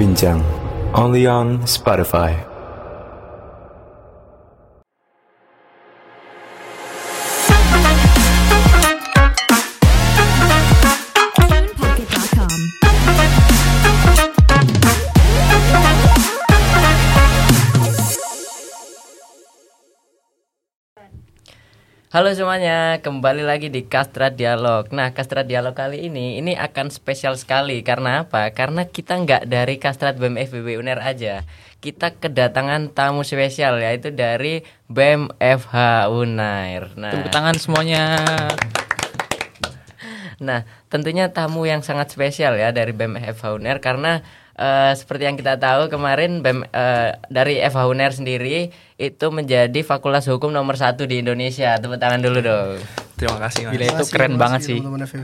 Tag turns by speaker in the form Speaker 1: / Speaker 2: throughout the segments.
Speaker 1: Bincang, only on Spotify.
Speaker 2: Halo semuanya, kembali lagi di Kastra Dialog. Nah, Kastra Dialog kali ini ini akan spesial sekali karena apa? Karena kita nggak dari Kastrat BEM FBB UNER aja. Kita kedatangan tamu spesial yaitu dari BEM FH UNAIR. Nah,
Speaker 3: Tepuk tangan semuanya.
Speaker 2: Nah, tentunya tamu yang sangat spesial ya dari BEM FH UNER karena eh, seperti yang kita tahu kemarin BEM eh, dari FH UNER sendiri itu menjadi fakultas hukum nomor satu di Indonesia. Tepuk tangan dulu dong.
Speaker 4: Terima kasih Mas.
Speaker 3: Gila itu keren banget sih.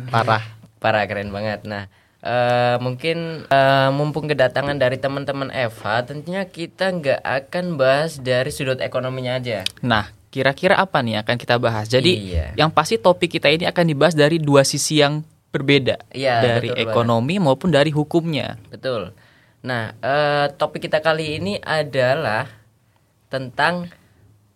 Speaker 3: Parah.
Speaker 2: Parah keren banget. Nah, eh, mungkin eh, mumpung kedatangan dari teman-teman Eva, tentunya kita nggak akan bahas dari sudut ekonominya aja.
Speaker 3: Nah, kira-kira apa nih yang akan kita bahas? Jadi,
Speaker 2: Iya.
Speaker 3: yang pasti topik kita ini akan dibahas dari dua sisi yang berbeda.
Speaker 2: Iya,
Speaker 3: dari
Speaker 2: betul banget.
Speaker 3: ekonomi maupun dari hukumnya.
Speaker 2: Betul. Nah, eh, topik kita kali ini adalah tentang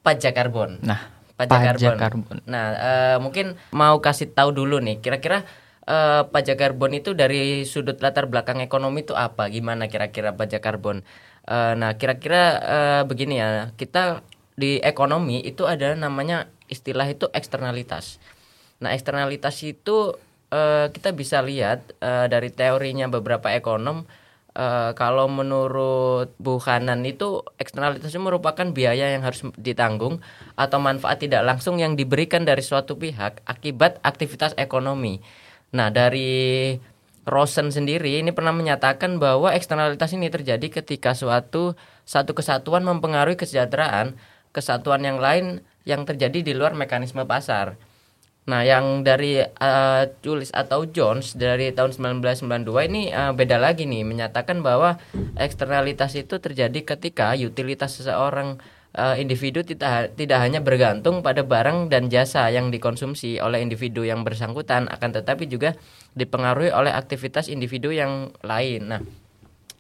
Speaker 2: pajak karbon.
Speaker 3: Nah,
Speaker 2: pajak,
Speaker 3: pajak
Speaker 2: karbon.
Speaker 3: karbon.
Speaker 2: Nah, eh, mungkin mau kasih tahu dulu nih, kira-kira eh, pajak karbon itu dari sudut latar belakang ekonomi itu apa? Gimana kira-kira pajak karbon? Eh, nah, kira-kira eh, begini ya, kita di ekonomi itu ada namanya istilah itu eksternalitas. Nah, eksternalitas itu eh, kita bisa lihat eh, dari teorinya beberapa ekonom eh, kalau menurut itu eksternalitas itu merupakan biaya yang harus ditanggung atau manfaat tidak langsung yang diberikan dari suatu pihak akibat aktivitas ekonomi. Nah, dari Rosen sendiri ini pernah menyatakan bahwa eksternalitas ini terjadi ketika suatu satu kesatuan mempengaruhi kesejahteraan kesatuan yang lain yang terjadi di luar mekanisme pasar. Nah, yang dari uh, Julius atau Jones dari tahun 1992 ini uh, beda lagi nih, menyatakan bahwa eksternalitas itu terjadi ketika utilitas seseorang uh, individu tidak tidak hanya bergantung pada barang dan jasa yang dikonsumsi oleh individu yang bersangkutan, akan tetapi juga dipengaruhi oleh aktivitas individu yang lain. Nah,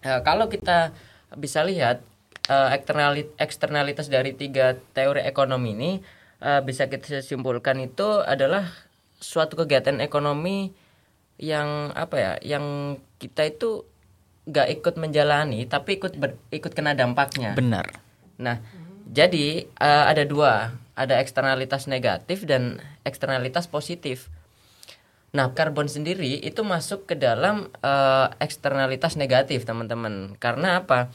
Speaker 2: uh, kalau kita bisa lihat uh, eksternali- eksternalitas dari tiga teori ekonomi ini uh, bisa kita simpulkan itu adalah suatu kegiatan ekonomi yang apa ya yang kita itu nggak ikut menjalani tapi ikut ber- ikut kena dampaknya
Speaker 3: Benar.
Speaker 2: nah jadi uh, ada dua ada eksternalitas negatif dan eksternalitas positif Nah, karbon sendiri itu masuk ke dalam eh, eksternalitas negatif, teman-teman. Karena apa?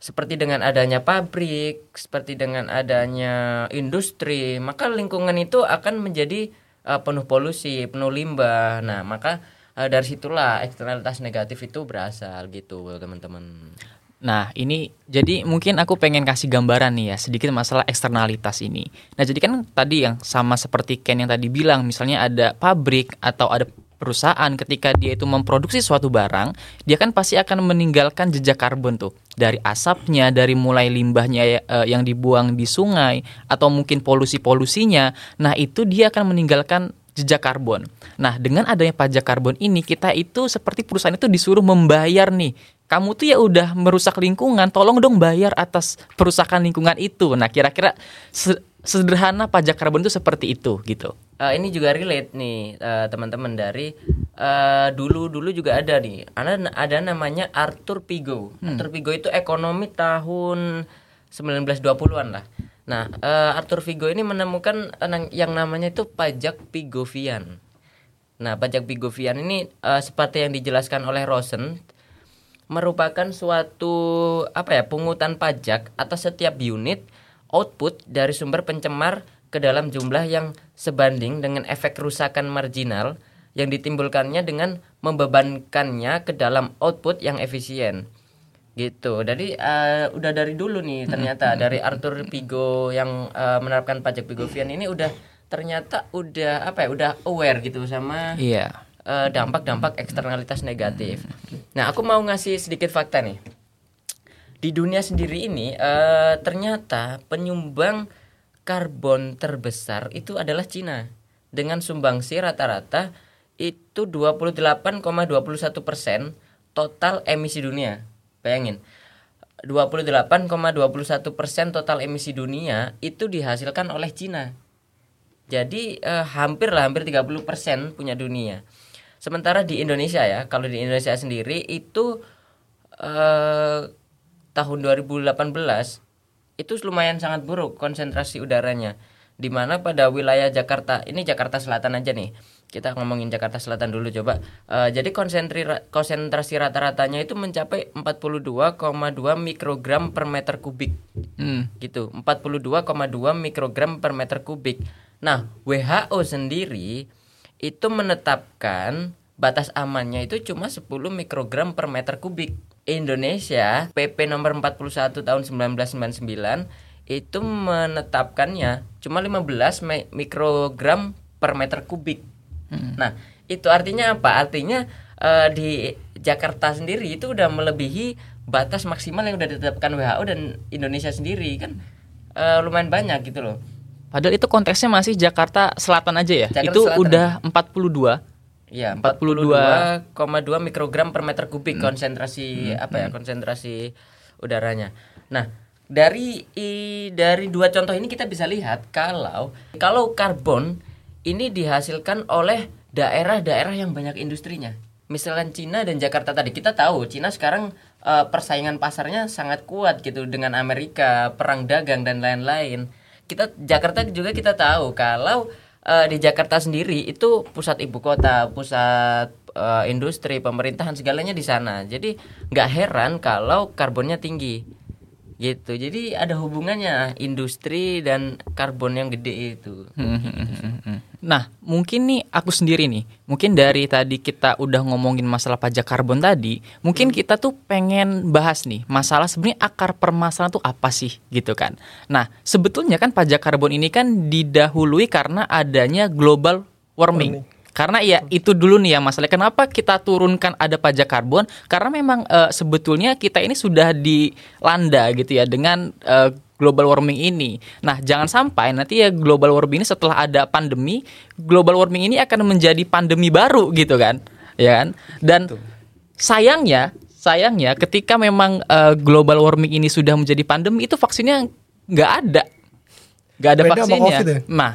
Speaker 2: Seperti dengan adanya pabrik, seperti dengan adanya industri, maka lingkungan itu akan menjadi eh, penuh polusi, penuh limbah. Nah, maka eh, dari situlah eksternalitas negatif itu berasal gitu, teman-teman.
Speaker 3: Nah, ini jadi mungkin aku pengen kasih gambaran nih ya sedikit masalah eksternalitas ini. Nah, jadi kan tadi yang sama seperti Ken yang tadi bilang, misalnya ada pabrik atau ada perusahaan ketika dia itu memproduksi suatu barang, dia kan pasti akan meninggalkan jejak karbon tuh dari asapnya, dari mulai limbahnya ya, eh, yang dibuang di sungai atau mungkin polusi-polusinya. Nah, itu dia akan meninggalkan jejak karbon. Nah, dengan adanya pajak karbon ini kita itu seperti perusahaan itu disuruh membayar nih. Kamu tuh ya udah merusak lingkungan, tolong dong bayar atas perusakan lingkungan itu. Nah, kira-kira se- sederhana pajak karbon itu seperti itu gitu.
Speaker 2: Eh, ini juga relate nih eh, teman-teman dari eh, dulu-dulu juga ada nih. Ada ada namanya Arthur Pigo. Arthur Pigo itu ekonomi tahun 1920-an lah. Nah, eh, Arthur Vigo ini menemukan yang namanya itu pajak Pigovian. Nah, pajak Pigovian ini eh, seperti yang dijelaskan oleh Rosen merupakan suatu apa ya pungutan pajak atas setiap unit output dari sumber pencemar ke dalam jumlah yang sebanding dengan efek kerusakan marginal yang ditimbulkannya dengan membebankannya ke dalam output yang efisien gitu jadi eh, udah dari dulu nih ternyata dari Arthur Pigo yang eh, menerapkan pajak Pigovian ini udah ternyata udah apa ya udah aware gitu sama
Speaker 3: Iya.
Speaker 2: eh, dampak-dampak eksternalitas negatif. Nah, aku mau ngasih sedikit fakta nih. Di dunia sendiri ini eh, ternyata penyumbang karbon terbesar itu adalah Cina dengan sumbangsi rata-rata itu 28,21 persen total emisi dunia. Bayangin. 28,21 persen total emisi dunia itu dihasilkan oleh Cina. Jadi eh, hampir lah hampir 30 persen punya dunia. Sementara di Indonesia ya, kalau di Indonesia sendiri itu eh, tahun 2018 itu lumayan sangat buruk konsentrasi udaranya. Di mana pada wilayah Jakarta, ini Jakarta Selatan aja nih. Kita ngomongin Jakarta Selatan dulu coba. Eh, jadi konsentrasi rata-ratanya itu mencapai 42,2 mikrogram per meter kubik
Speaker 3: Hmm.
Speaker 2: gitu 42,2 mikrogram per meter kubik nah WHO sendiri itu menetapkan batas amannya itu cuma 10 mikrogram per meter kubik Indonesia PP nomor 41 tahun 1999 itu menetapkannya cuma 15 mi- mikrogram per meter kubik nah itu artinya apa artinya eh, di Jakarta sendiri itu udah melebihi batas maksimal yang udah ditetapkan WHO dan Indonesia sendiri kan eh, lumayan banyak gitu loh.
Speaker 3: Padahal itu konteksnya masih Jakarta Selatan aja ya.
Speaker 2: Jakarta
Speaker 3: itu
Speaker 2: Selatan.
Speaker 3: udah 42.
Speaker 2: Iya,
Speaker 3: 42.
Speaker 2: 42,2 mikrogram per meter kubik konsentrasi apa ya konsentrasi udaranya. Nah, dari i- dari dua contoh ini kita bisa lihat kalau kalau karbon ini dihasilkan oleh daerah-daerah yang banyak industrinya. Misalkan Cina dan Jakarta tadi kita tahu Cina sekarang eh, persaingan pasarnya sangat kuat gitu dengan Amerika, perang dagang dan lain-lain. Kita Jakarta juga kita tahu kalau eh, di Jakarta sendiri itu pusat ibu kota, pusat eh, industri, pemerintahan segalanya di sana. Jadi nggak heran kalau karbonnya tinggi, gitu. Jadi ada hubungannya industri dan karbon yang gede itu.
Speaker 3: Nah, mungkin nih aku sendiri nih, mungkin dari tadi kita udah ngomongin masalah pajak karbon tadi, mungkin kita tuh pengen bahas nih masalah sebenarnya akar permasalahan tuh apa sih gitu kan. Nah, sebetulnya kan pajak karbon ini kan didahului karena adanya global warming. Karena ya itu dulu nih ya masalah kenapa kita turunkan ada pajak karbon karena memang eh, sebetulnya kita ini sudah dilanda gitu ya dengan eh, global warming ini. Nah, jangan sampai nanti ya global warming ini setelah ada pandemi, global warming ini akan menjadi pandemi baru gitu kan. Ya kan? Dan sayangnya, sayangnya ketika memang eh, global warming ini sudah menjadi pandemi itu vaksinnya nggak ada. nggak ada
Speaker 5: Beda
Speaker 3: vaksinnya.
Speaker 5: COVID ya?
Speaker 3: Nah,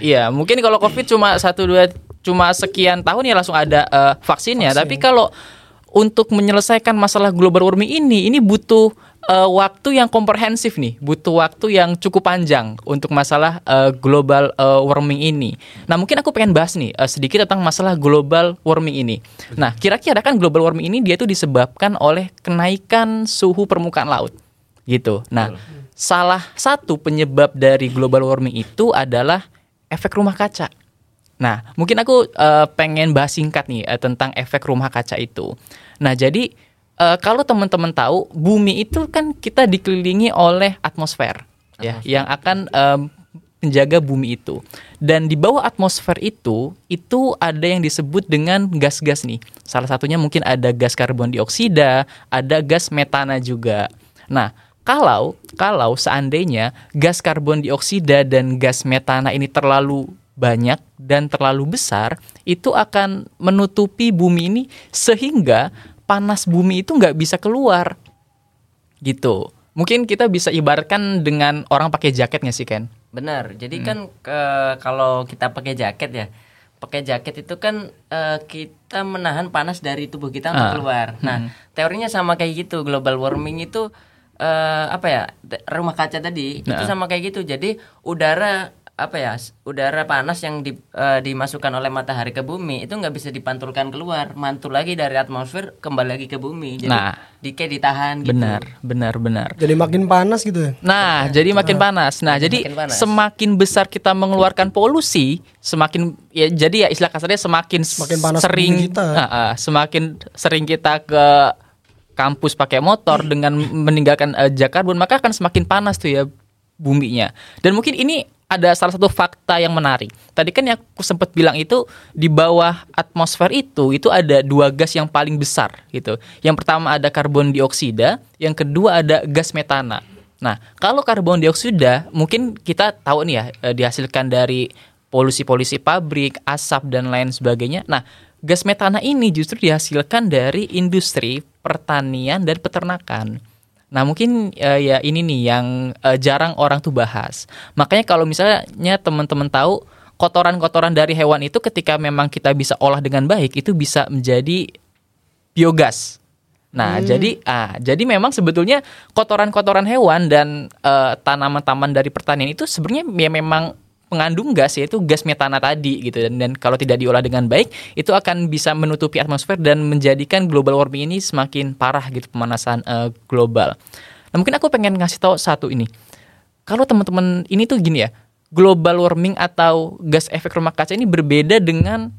Speaker 3: Iya, mungkin kalau COVID cuma satu dua cuma sekian tahun ya langsung ada eh, vaksinnya. Tapi kalau untuk menyelesaikan masalah global warming ini, ini butuh eh, waktu yang komprehensif nih, butuh waktu yang cukup panjang untuk masalah eh, global eh, warming ini. Nah, mungkin aku pengen bahas nih eh, sedikit tentang masalah global warming ini. Nah, kira-kira kan global warming ini dia tuh disebabkan oleh kenaikan suhu permukaan laut, gitu. Nah, salah satu penyebab dari global warming itu adalah efek rumah kaca. Nah, mungkin aku eh, pengen bahas singkat nih eh, tentang efek rumah kaca itu. Nah, jadi eh, kalau teman-teman tahu, bumi itu kan kita dikelilingi oleh atmosfer, ya, yang akan em, menjaga bumi itu. Dan di bawah atmosfer itu, itu ada yang disebut dengan gas-gas nih. Salah satunya mungkin ada gas karbon dioksida, ada gas metana juga. Nah, kalau kalau seandainya gas karbon dioksida dan gas metana ini terlalu banyak dan terlalu besar, itu akan menutupi bumi ini sehingga panas bumi itu nggak bisa keluar. Gitu. Mungkin kita bisa ibaratkan dengan orang pakai jaket nggak sih Ken?
Speaker 2: Benar. Jadi kan ke- kalau kita pakai jaket ya, pakai jaket itu kan eh, kita menahan panas dari tubuh kita untuk
Speaker 3: Ah.
Speaker 2: keluar. Nah, teorinya sama kayak gitu. Global warming itu eh, apa ya? Rumah kaca tadi itu
Speaker 3: Nah.
Speaker 2: sama kayak gitu. Jadi udara apa ya? Udara panas yang di- eh, dimasukkan oleh matahari ke bumi itu nggak bisa dipantulkan keluar, mantul lagi dari atmosfer kembali lagi ke bumi. Jadi
Speaker 3: Nah.
Speaker 2: di kayak ditahan gitu.
Speaker 3: Benar, benar, benar.
Speaker 5: Jadi makin panas gitu ya.
Speaker 3: Nah, jadi makin panas. Nah, jadi
Speaker 2: Makin panas.
Speaker 3: semakin besar kita mengeluarkan polusi, semakin ya jadi ya istilah kasarnya semakin,
Speaker 5: Semakin panas
Speaker 3: sering
Speaker 5: kita.
Speaker 3: Ah, ah, semakin sering kita ke kampus pakai motor dengan meninggalkan eh, jak karbon, maka akan semakin panas tuh ya buminya. Dan mungkin ini ada salah satu fakta yang menarik. Tadi kan yang aku sempat bilang itu di bawah atmosfer itu itu ada dua gas yang paling besar gitu. Yang pertama ada karbon dioksida, yang kedua ada gas metana. Nah, kalau karbon dioksida mungkin kita tahu nih ya eh, dihasilkan dari polusi-polusi pabrik, asap dan lain sebagainya. Nah, gas metana ini justru dihasilkan dari industri pertanian dan peternakan. Nah mungkin uh, ya ini nih yang uh, jarang orang tuh bahas. Makanya kalau misalnya teman-teman tahu kotoran-kotoran dari hewan itu ketika memang kita bisa olah dengan baik itu bisa menjadi biogas. Nah, hmm. jadi ah jadi memang sebetulnya kotoran-kotoran hewan dan uh, tanaman-tanaman dari pertanian itu sebenarnya ya memang mengandung gas yaitu gas metana tadi gitu dan, dan kalau tidak diolah dengan baik itu akan bisa menutupi atmosfer dan menjadikan global warming ini semakin parah gitu pemanasan uh, global. Nah, mungkin aku pengen ngasih tahu satu ini. Kalau teman-teman ini tuh gini ya, global warming atau gas efek rumah kaca ini berbeda dengan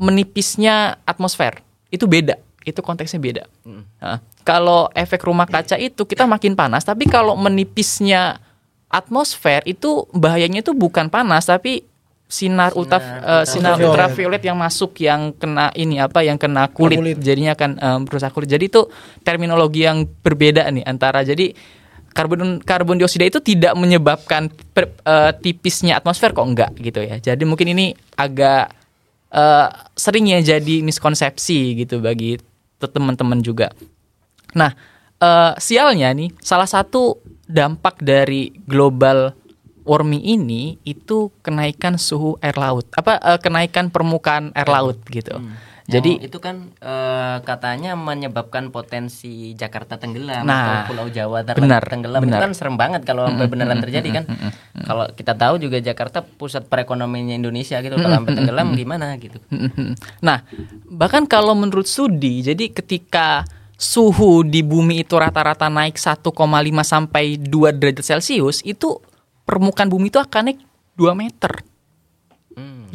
Speaker 3: menipisnya atmosfer. Itu beda itu konteksnya beda. Hmm. Nah, kalau efek rumah kaca itu kita makin panas, tapi kalau menipisnya atmosfer itu bahayanya itu bukan panas tapi sinar ultra uh, sinar ultraviolet yang masuk yang kena ini apa yang kena kulit, kulit. jadinya akan um, merusak kulit. Jadi itu terminologi yang berbeda nih antara jadi karbon karbon dioksida itu tidak menyebabkan per, uh, tipisnya atmosfer kok enggak gitu ya. Jadi mungkin ini agak uh, sering ya jadi miskonsepsi gitu bagi teman-teman juga. Nah, uh, sialnya nih salah satu dampak dari global warming ini itu kenaikan suhu air laut. Apa uh, kenaikan permukaan air laut gitu. Hmm.
Speaker 2: Jadi itu kan uh, katanya menyebabkan potensi Jakarta tenggelam nah, atau Pulau Jawa benar, tenggelam benar. itu kan serem banget kalau sampai beneran terjadi kan. Kalau kita tahu juga Jakarta pusat perekonomiannya Indonesia gitu kalau sampai tenggelam gimana gitu.
Speaker 3: Nah, bahkan kalau menurut studi jadi ketika suhu di bumi itu rata-rata naik 1,5 sampai 2 derajat Celcius itu permukaan bumi itu akan naik 2 meter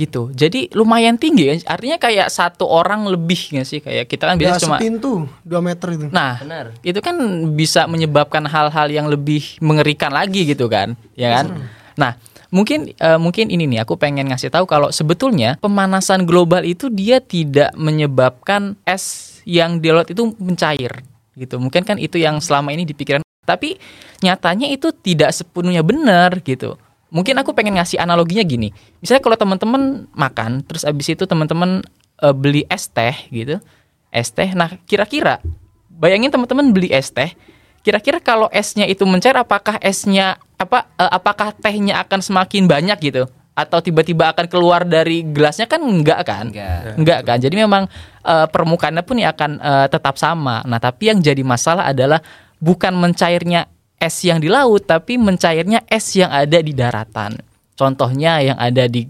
Speaker 3: gitu. Jadi lumayan tinggi ya. Artinya kayak satu orang lebih nggak sih kayak kita kan biasa cuma
Speaker 5: pintu 2 meter itu.
Speaker 3: Nah, Benar. itu kan bisa menyebabkan hal-hal yang lebih mengerikan lagi gitu kan, ya kan? Hmm. Nah, mungkin uh, mungkin ini nih aku pengen ngasih tahu kalau sebetulnya pemanasan global itu dia tidak menyebabkan es yang di laut itu mencair gitu. Mungkin kan itu yang selama ini dipikirkan. Tapi nyatanya itu tidak sepenuhnya benar gitu. Mungkin aku pengen ngasih analoginya gini. Misalnya kalau teman-teman makan terus abis itu teman-teman uh, beli es teh gitu. Es teh nah kira-kira bayangin teman-teman beli es teh kira-kira kalau esnya itu mencair apakah esnya apa uh, apakah tehnya akan semakin banyak gitu atau tiba-tiba akan keluar dari gelasnya kan enggak kan enggak, enggak kan jadi memang uh, permukaannya pun ya akan uh, tetap sama nah tapi yang jadi masalah adalah bukan mencairnya es yang di laut tapi mencairnya es yang ada di daratan. Contohnya yang ada di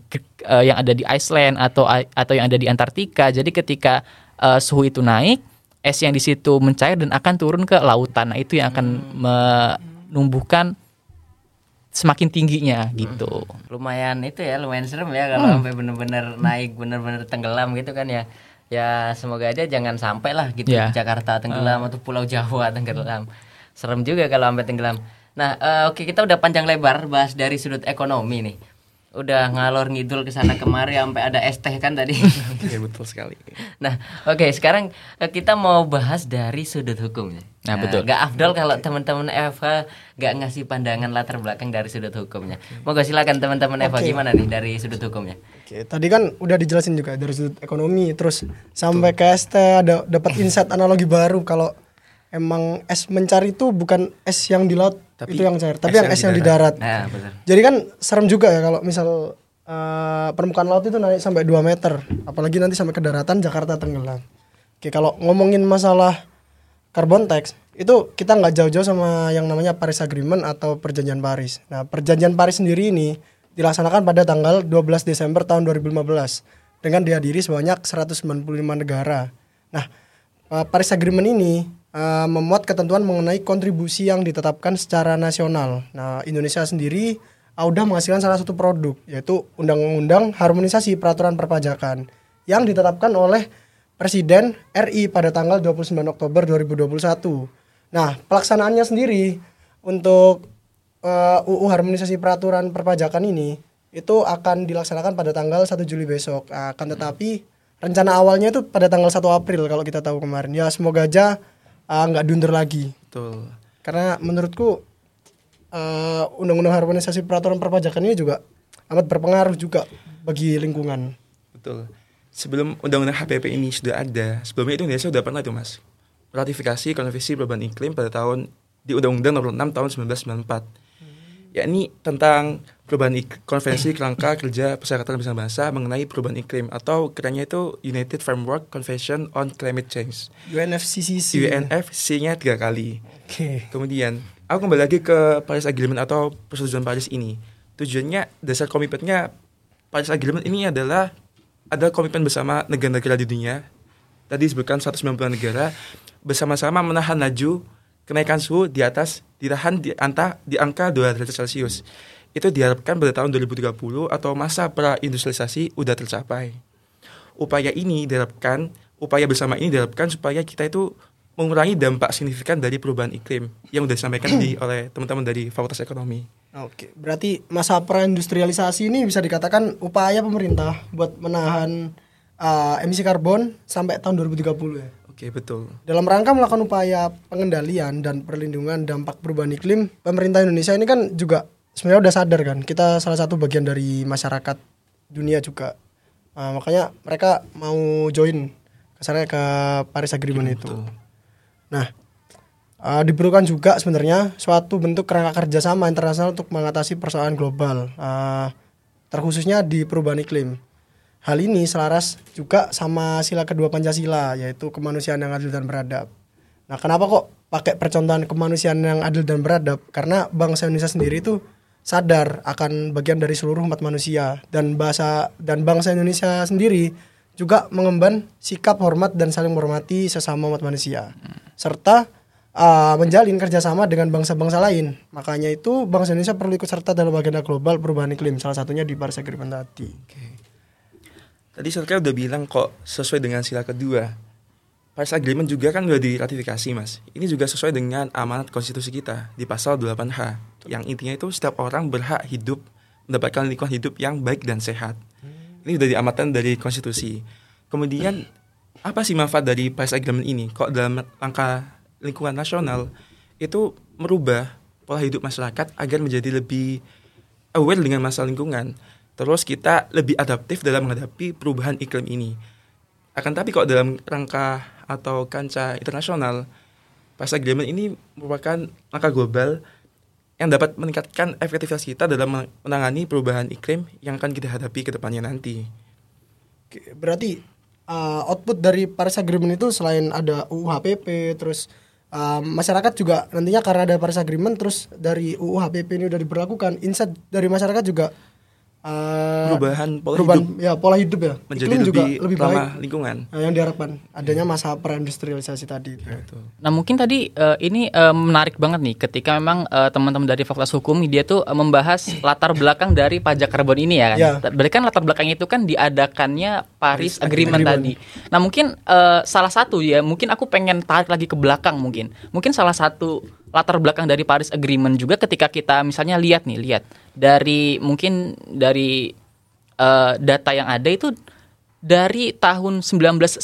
Speaker 3: uh, yang ada di Iceland atau atau yang ada di Antartika. Jadi ketika uh, suhu itu naik, es yang di situ mencair dan akan turun ke lautan. Nah, itu yang akan hmm. menumbuhkan semakin tingginya gitu.
Speaker 2: Hmm. Lumayan itu ya, lumayan serem ya kalau hmm. sampai benar-benar naik, benar-benar tenggelam gitu kan ya. Ya semoga aja jangan sampai lah gitu yeah. Jakarta tenggelam uh. atau Pulau Jawa tenggelam serem juga kalau sampai tenggelam nah uh, oke okay, kita udah panjang lebar bahas dari sudut ekonomi nih udah ngalor ngidul ke sana kemari sampai ada es teh kan tadi.
Speaker 5: Iya betul sekali.
Speaker 2: Nah, oke okay, sekarang uh, kita mau bahas dari sudut hukumnya.
Speaker 3: Nah, nah betul.
Speaker 2: Gak afdol kalau teman-teman Eva gak ngasih pandangan latar belakang dari sudut hukumnya. Mau gak silakan teman-teman Eva okay. gimana nih dari sudut hukumnya?
Speaker 5: Oke, okay, tadi kan udah dijelasin juga dari sudut ekonomi terus sampai ke ST ada dapat insight analogi baru kalau emang es mencari itu bukan es yang di laut tapi itu yang cair, tapi yang, yang es yang di darat. Nah, Jadi kan serem juga ya kalau misal uh, permukaan laut itu naik sampai 2 meter, apalagi nanti sampai ke daratan Jakarta tenggelam. Oke, kalau ngomongin masalah carbon tax itu kita nggak jauh-jauh sama yang namanya Paris Agreement atau Perjanjian Paris. Nah, Perjanjian Paris sendiri ini dilaksanakan pada tanggal 12 Desember tahun 2015 dengan dihadiri sebanyak 195 negara. Nah, eh, Paris Agreement ini uh, memuat ketentuan mengenai kontribusi yang ditetapkan secara nasional. Nah, Indonesia sendiri uh, udah menghasilkan salah satu produk yaitu Undang-Undang Harmonisasi Peraturan Perpajakan yang ditetapkan oleh Presiden RI pada tanggal 29 Oktober 2021. Nah, pelaksanaannya sendiri untuk uh, UU Harmonisasi Peraturan Perpajakan ini itu akan dilaksanakan pada tanggal 1 Juli besok. Akan tetapi rencana awalnya itu pada tanggal 1 April kalau kita tahu kemarin. Ya semoga aja nggak uh, diundur lagi.
Speaker 3: Betul.
Speaker 5: Karena menurutku uh, undang-undang harmonisasi peraturan perpajakan ini juga amat berpengaruh juga bagi lingkungan.
Speaker 4: Betul. Sebelum undang-undang HPP ini sudah ada, sebelumnya itu Indonesia sudah pernah itu mas ratifikasi konvensi perubahan iklim pada tahun di Undang-Undang Nomor 6 tahun 1994 yakni tentang perubahan ik- konvensi kerangka kerja perserikatan bersama bangsa mengenai perubahan iklim atau kerennya itu United Framework Convention on Climate Change
Speaker 5: UNFCCC.
Speaker 4: UNFC-nya tiga kali
Speaker 5: Oke.
Speaker 4: Kemudian, aku kembali lagi ke Paris Agreement atau persetujuan Paris ini. Tujuannya, dasar komitmennya Paris Agreement ini adalah ada komitmen bersama negara-negara di dunia. Tadi disebutkan 190 negara bersama-sama menahan laju kenaikan suhu di atas ditahan di anta di angka 2 derajat Celcius. Itu diharapkan pada tahun 2030 atau masa pra-industrialisasi udah tercapai. Upaya ini diharapkan, upaya bersama ini diharapkan supaya kita itu mengurangi dampak signifikan dari perubahan iklim yang sudah disampaikan di, oleh teman-teman dari Fakultas Ekonomi.
Speaker 5: Oke, berarti masa perindustrialisasi ini bisa dikatakan upaya pemerintah buat menahan uh, emisi karbon sampai tahun 2030 ya.
Speaker 4: Oke, betul.
Speaker 5: Dalam rangka melakukan upaya pengendalian dan perlindungan dampak perubahan iklim, pemerintah Indonesia ini kan juga sebenarnya udah sadar kan, kita salah satu bagian dari masyarakat dunia juga. Uh, makanya mereka mau join kesannya ke Paris Agreement itu. Nah, uh, diperlukan juga sebenarnya suatu bentuk kerangka kerjasama internasional untuk mengatasi persoalan global, uh, terkhususnya di perubahan iklim. Hal ini selaras juga sama sila kedua Pancasila, yaitu kemanusiaan yang adil dan beradab. Nah, kenapa kok pakai percontohan kemanusiaan yang adil dan beradab? Karena bangsa Indonesia sendiri itu sadar akan bagian dari seluruh umat manusia dan bahasa dan bangsa Indonesia sendiri juga mengemban sikap hormat dan saling menghormati sesama umat manusia serta uh, menjalin kerjasama dengan bangsa-bangsa lain. Makanya itu bangsa Indonesia perlu ikut serta dalam agenda global perubahan iklim, salah satunya di Paris Agreement tadi.
Speaker 4: Tadi Sarka udah bilang kok sesuai dengan sila kedua. Paris Agreement juga kan udah diratifikasi, Mas. Ini juga sesuai dengan amanat konstitusi kita di pasal 8H. Yang intinya itu setiap orang berhak hidup mendapatkan lingkungan hidup yang baik dan sehat. Ini udah diamatkan dari konstitusi. Kemudian apa sih manfaat dari Paris Agreement ini? Kok dalam langkah lingkungan nasional itu merubah pola hidup masyarakat agar menjadi lebih aware dengan masalah lingkungan. Terus kita lebih adaptif dalam menghadapi perubahan iklim ini. Akan tapi kok dalam rangka atau kancah internasional, Paris Agreement ini merupakan langkah global yang dapat meningkatkan efektivitas kita dalam menangani perubahan iklim yang akan kita hadapi ke depannya nanti.
Speaker 5: Berarti uh, output dari Paris Agreement itu selain ada UU HPP, terus uh, masyarakat juga nantinya karena ada Paris Agreement, terus dari UU HPP ini udah diberlakukan, insight dari masyarakat juga uh,
Speaker 4: Perubahan pola
Speaker 5: perubahan,
Speaker 4: hidup
Speaker 5: ya pola hidup ya,
Speaker 4: menjadi
Speaker 5: Iklim
Speaker 4: lebih,
Speaker 5: juga lebih baik.
Speaker 4: lingkungan.
Speaker 5: Nah, yang diharapkan adanya masa perindustrialisasi tadi.
Speaker 3: Nah mungkin tadi eh, ini eh, menarik banget nih ketika memang eh, teman-teman dari Fakultas Hukum dia tuh eh, membahas latar belakang dari pajak karbon ini ya kan.
Speaker 5: Ya.
Speaker 3: Berarti kan latar belakang itu kan diadakannya Paris,
Speaker 5: Paris
Speaker 3: Agreement,
Speaker 5: Agreement.
Speaker 3: tadi. Nah mungkin eh, salah satu ya mungkin aku pengen tarik lagi ke belakang mungkin. Mungkin salah satu latar belakang dari Paris Agreement juga ketika kita misalnya lihat nih lihat dari mungkin dari eh, data yang ada itu dari tahun 1990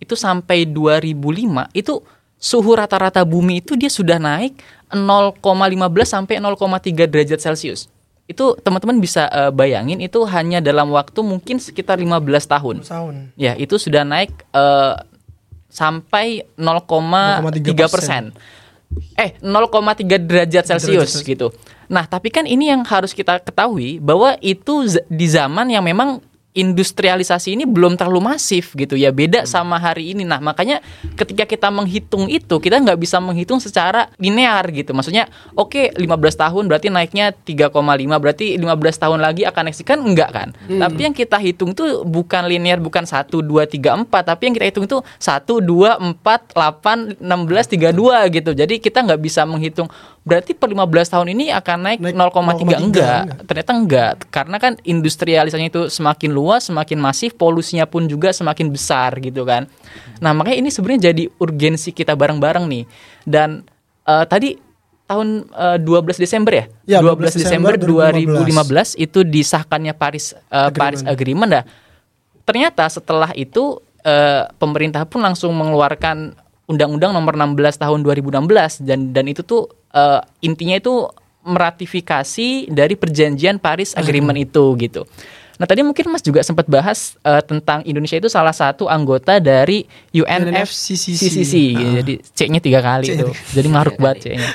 Speaker 3: itu sampai 2005 itu suhu rata-rata bumi itu dia sudah naik 0,15 sampai 0,3 derajat Celcius. Itu teman-teman bisa eh, bayangin itu hanya dalam waktu mungkin sekitar 15 tahun.
Speaker 5: tahun.
Speaker 3: Ya, itu sudah naik eh, sampai 0,3 persen. Eh, 0,3 derajat Celcius gitu. Nah, tapi kan ini yang harus kita ketahui bahwa itu di zaman yang memang industrialisasi ini belum terlalu masif gitu ya. Beda sama hari ini. Nah makanya ketika kita menghitung itu kita nggak bisa menghitung secara linear gitu. Maksudnya oke 15 tahun berarti naiknya 3,5 berarti 15 tahun lagi akan naik kan? Enggak kan tapi yang kita hitung tuh bukan linear bukan 1 2 3 4 tapi yang kita hitung itu 1 2 4 8 16 32 gitu. Jadi kita nggak bisa menghitung berarti per 15 tahun ini akan naik,
Speaker 5: Naik
Speaker 3: 0,3 enggak
Speaker 5: 0,3 enggak.
Speaker 3: ternyata enggak karena kan industrialisasinya itu semakin luas semakin masif polusinya pun juga semakin besar gitu kan. Nah makanya ini sebenarnya jadi urgensi kita bareng-bareng nih. Dan eh, tadi tahun eh, 12 Desember ya,
Speaker 5: Ya,
Speaker 3: 12 Desember
Speaker 5: 2015.
Speaker 3: 2015 itu disahkannya Paris eh, Paris Agreement. Dah ternyata setelah itu eh, pemerintah pun langsung mengeluarkan Undang-Undang Nomor 16 Tahun 2016 dan dan itu tuh eh, intinya itu meratifikasi dari perjanjian Paris Agreement itu gitu. Nah tadi mungkin Mas juga sempat bahas eh, tentang Indonesia itu salah satu anggota dari UNFCCC.
Speaker 5: UNFCCC.
Speaker 3: Jadi C-nya tiga kali itu. Jadi maruk banget C-nya.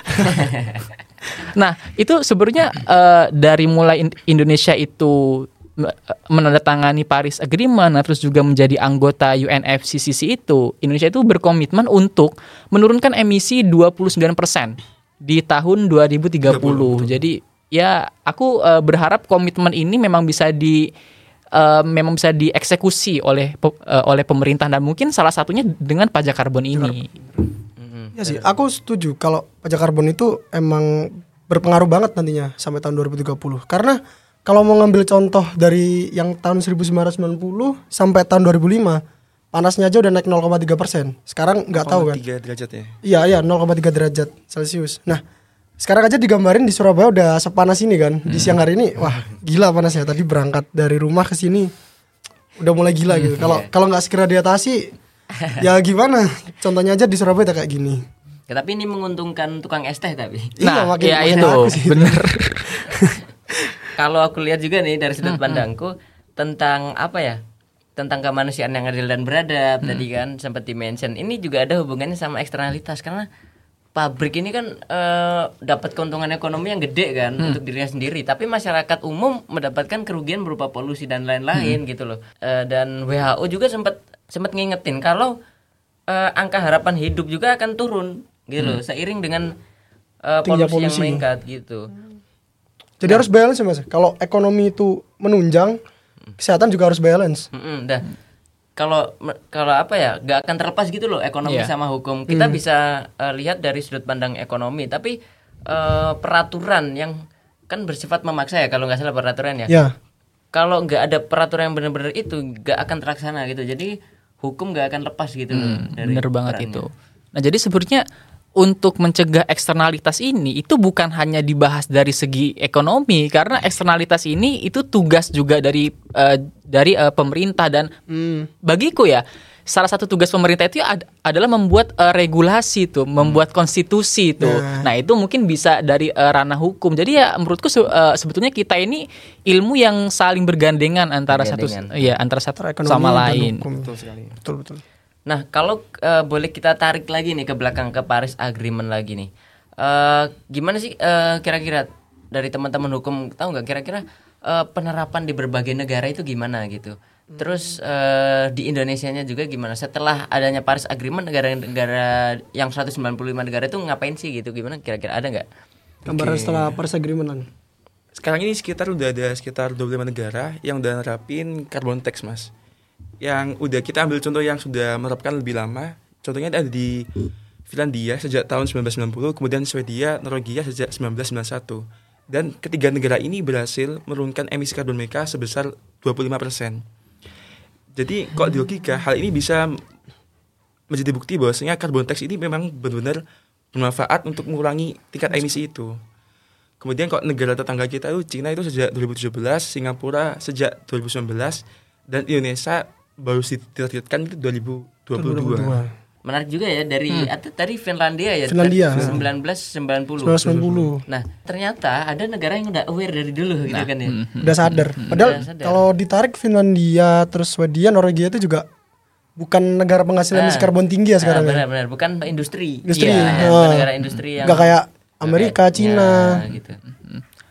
Speaker 3: nah itu sebenarnya eh, dari mulai in- Indonesia itu me- menandatangani Paris Agreement, nah, terus juga menjadi anggota UNFCCC itu, Indonesia itu berkomitmen untuk menurunkan emisi 29% di tahun 2030. Jadi ya aku eh, berharap komitmen ini memang bisa di eh, memang bisa dieksekusi oleh eh, oleh pemerintah dan mungkin salah satunya dengan pajak karbon ini.
Speaker 5: Ya sih, aku setuju kalau pajak karbon itu emang berpengaruh banget nantinya sampai tahun 2030. Karena kalau mau ngambil contoh dari yang tahun 1990 sampai tahun 2005, panasnya aja udah naik 0,3 persen. Sekarang nggak tahu kan?
Speaker 4: 3 derajat ya.
Speaker 5: Iya, iya 0,3 derajat Celcius. Nah, sekarang aja digambarin di Surabaya udah sepanas ini kan. Di siang hari ini, wah gila panasnya. Tadi berangkat dari rumah ke sini udah mulai gila gitu. Kalau kalau nggak segera diatasi, ya gimana? Contohnya aja di Surabaya udah kayak gini.
Speaker 2: Ya, tapi ini menguntungkan tukang es teh tapi.
Speaker 5: Iya,
Speaker 3: Nah, ya itu bener.
Speaker 2: Kalau aku lihat juga nih dari sudut pandangku tentang apa ya? Tentang kemanusiaan yang adil dan beradab tadi kan sempat di-mention. Ini juga ada hubungannya sama eksternalitas karena pabrik ini kan eh, dapat keuntungan ekonomi yang gede kan untuk dirinya sendiri, tapi masyarakat umum mendapatkan kerugian berupa polusi dan lain-lain gitu loh. Eh, dan WHO juga sempat sempat ngingetin kalau eh, angka harapan hidup juga akan turun gitu loh seiring dengan eh,
Speaker 5: Tingginya
Speaker 2: polusi, yang
Speaker 5: polusi.
Speaker 2: meningkat gitu.
Speaker 5: Jadi harus balance ya, Mas. Kalau ekonomi itu menunjang, kesehatan juga harus balance.
Speaker 2: Mm-mm, dah. Kalau kalau apa ya, nggak akan terlepas gitu loh ekonomi
Speaker 3: Iya.
Speaker 2: sama hukum. Kita bisa eh, lihat dari sudut pandang ekonomi, tapi eh, peraturan yang kan bersifat memaksa ya kalau nggak salah peraturan ya.
Speaker 5: Ya.
Speaker 2: Kalau nggak ada peraturan yang benar-benar itu nggak akan terlaksana gitu. Jadi hukum nggak akan lepas gitu loh dari
Speaker 3: Bener banget
Speaker 2: perannya.
Speaker 3: itu. Nah, jadi sebenarnya untuk mencegah eksternalitas ini itu bukan hanya dibahas dari segi ekonomi karena eksternalitas ini itu tugas juga dari eh, dari eh, pemerintah dan bagiku ya salah satu tugas pemerintah itu ad- adalah membuat eh, regulasi tuh, membuat konstitusi itu. Nah, itu mungkin bisa dari eh, ranah hukum. Jadi ya menurutku se- eh, sebetulnya kita ini ilmu yang saling bergandengan antara satu
Speaker 2: Bergandengan.
Speaker 3: antara satu
Speaker 5: Antara ekonomi
Speaker 3: sama lain.
Speaker 5: hukum.
Speaker 4: Betul sekali.
Speaker 5: Betul, betul.
Speaker 2: Nah, kalau eh, boleh kita tarik lagi nih ke belakang ke Paris Agreement lagi nih. Eh, gimana sih eh, kira-kira dari teman-teman hukum tahu nggak kira-kira eh, penerapan di berbagai negara itu gimana gitu? Terus eh, di Indonesianya juga gimana? Setelah adanya Paris Agreement negara-negara yang 195 negara itu ngapain sih gitu? Gimana kira-kira ada nggak?
Speaker 5: Gambaran setelah Paris Agreement kan.
Speaker 4: Sekarang ini sekitar udah ada sekitar 25 negara yang udah nerapin carbon tax, Mas. Yang udah kita ambil contoh yang sudah menerapkan lebih lama. Contohnya ada di Finlandia sejak tahun 1990, kemudian Swedia, Norwegia sejak 1991. Dan ketiga negara ini berhasil menurunkan emisi karbon mereka sebesar 25%. Jadi kok di logika hal ini bisa menjadi bukti bahwasanya carbon tax ini memang benar-benar bermanfaat untuk mengurangi tingkat emisi itu. Kemudian kok negara tetangga kita itu Cina itu sejak 2017, Singapura sejak 2019 dan Indonesia baru ditargetkan itu 2022.
Speaker 5: 2022.
Speaker 2: Menarik juga ya dari atau tadi Finlandia ya.
Speaker 5: Finlandia.
Speaker 2: 1990.
Speaker 5: 1990.
Speaker 2: Nah, ternyata ada negara yang udah aware dari dulu gitu kan ya.
Speaker 5: Udah sadar. Padahal
Speaker 2: Udah sadar.
Speaker 5: kalau ditarik Finlandia terus Swedia, Norwegia itu juga bukan negara penghasil emisi
Speaker 2: Ah.
Speaker 5: karbon tinggi ya sekarang
Speaker 2: Ah,
Speaker 5: ya.
Speaker 2: benar-benar bukan industri.
Speaker 5: Industri.
Speaker 2: Iya,
Speaker 5: ah.
Speaker 2: bukan negara industri yang
Speaker 5: Nggak kayak Amerika, Cina.
Speaker 2: Ya, gitu.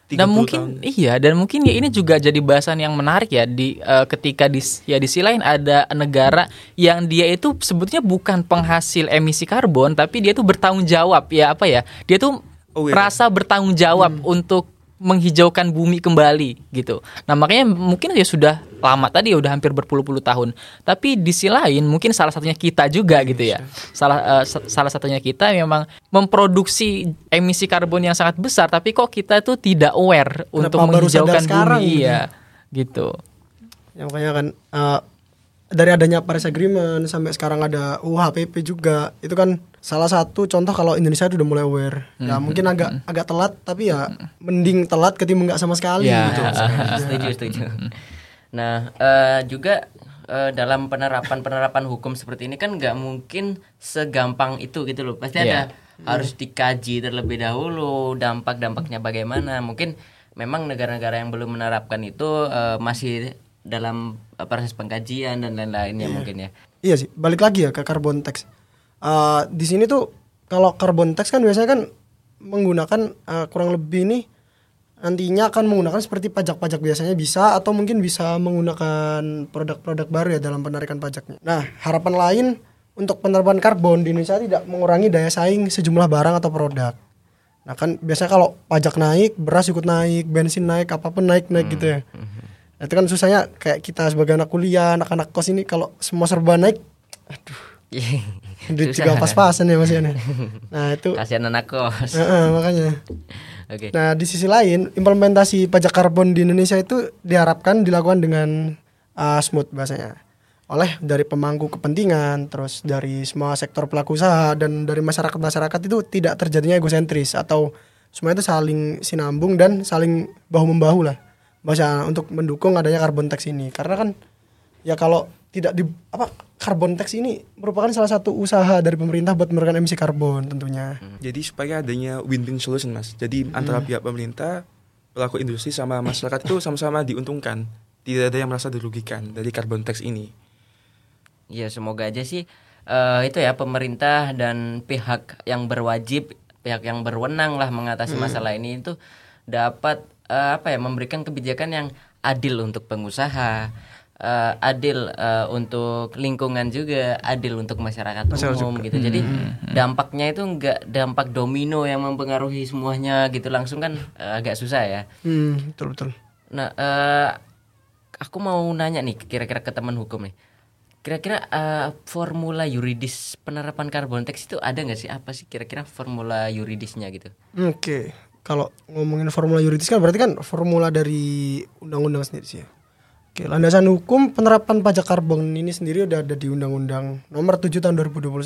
Speaker 4: 30
Speaker 3: dan mungkin
Speaker 4: tahun.
Speaker 3: iya dan mungkin ya ini juga jadi bahasan yang menarik ya di eh, ketika di ya di sisi lain ada negara yang dia itu sebetulnya bukan penghasil emisi karbon tapi dia tuh bertanggung jawab ya apa ya dia tuh
Speaker 4: Aware.
Speaker 3: merasa bertanggung jawab untuk menghijaukan bumi kembali gitu. Nah makanya mungkin ya sudah lama tadi ya udah hampir berpuluh-puluh tahun. Tapi di sisi lain mungkin salah satunya kita juga gitu ya. Salah sa- salah satunya kita memang memproduksi emisi karbon yang sangat besar. Tapi kok kita tuh tidak aware untuk
Speaker 5: baru sadar
Speaker 3: menghijaukan
Speaker 5: sekarang
Speaker 3: bumi.
Speaker 5: gitu
Speaker 3: Iya gitu.
Speaker 5: Ya makanya kan eh, dari adanya Paris Agreement sampai sekarang ada UHPP juga itu kan salah satu contoh kalau Indonesia itu udah mulai aware. Ya mungkin agak agak telat tapi ya mending telat ketimbang nggak sama sekali
Speaker 3: Ya.
Speaker 5: gitu.
Speaker 2: setuju, setuju. Nah, eh, juga eh, dalam penerapan-penerapan hukum seperti ini kan nggak mungkin segampang itu gitu loh. Pasti ada
Speaker 3: Iya.
Speaker 2: harus dikaji terlebih dahulu dampak-dampaknya bagaimana. Mungkin memang negara-negara yang belum menerapkan itu eh, masih dalam proses pengkajian dan lain-lainnya mungkin ya.
Speaker 5: Iya sih, balik lagi ya ke carbon tax. Eh, di sini tuh kalau carbon tax kan biasanya kan menggunakan eh, kurang lebih nih nantinya akan menggunakan seperti pajak-pajak biasanya bisa atau mungkin bisa menggunakan produk-produk baru ya dalam penarikan pajaknya. Nah, harapan lain untuk penerapan karbon di Indonesia tidak mengurangi daya saing sejumlah barang atau produk. Nah kan biasanya kalau pajak naik, beras ikut naik, bensin naik, apa pun naik naik gitu ya. Nah, itu kan susahnya kayak kita sebagai anak kuliah, anak-anak kos ini kalau semua serba naik, aduh, duit juga pas-pasan ya Mas ya. Nah itu,
Speaker 2: Kasihan anak kos.
Speaker 5: Heeh, makanya.
Speaker 2: Oke.
Speaker 5: Nah di sisi lain, implementasi pajak karbon di Indonesia itu diharapkan dilakukan dengan uh, smooth bahasanya oleh dari pemangku kepentingan, terus dari semua sektor pelaku usaha dan dari masyarakat-masyarakat itu tidak terjadinya egosentris atau semua itu saling sinambung dan saling bahu membahu lah bahasa untuk mendukung adanya carbon tax ini karena kan ya kalau tidak di apa carbon tax ini merupakan salah satu usaha dari pemerintah buat menurunkan emisi karbon tentunya.
Speaker 4: Jadi supaya adanya win-win solution mas. Jadi antara pihak pemerintah, pelaku industri sama masyarakat itu sama-sama diuntungkan. Tidak ada yang merasa dirugikan dari carbon tax ini.
Speaker 2: Ya semoga aja sih eh, itu ya pemerintah dan pihak yang berwajib, pihak yang berwenang lah mengatasi masalah ini itu dapat eh, apa ya memberikan kebijakan yang adil untuk pengusaha, eh, adil eh, untuk lingkungan juga, adil untuk masyarakat, umum gitu. Jadi dampaknya itu enggak dampak domino yang mempengaruhi semuanya gitu langsung kan eh, agak susah ya.
Speaker 5: Hmm, betul betul.
Speaker 2: Nah, eh, aku mau nanya nih kira-kira ke teman hukum nih. Kira-kira eh, formula yuridis penerapan carbon tax itu ada nggak sih? Apa sih kira-kira formula yuridisnya gitu?
Speaker 5: Oke, kalau ngomongin formula yuridis kan berarti kan formula dari undang-undang sendiri sih ya. Oke, landasan hukum penerapan pajak karbon ini sendiri udah ada di Undang-Undang Nomor 7 Tahun 2021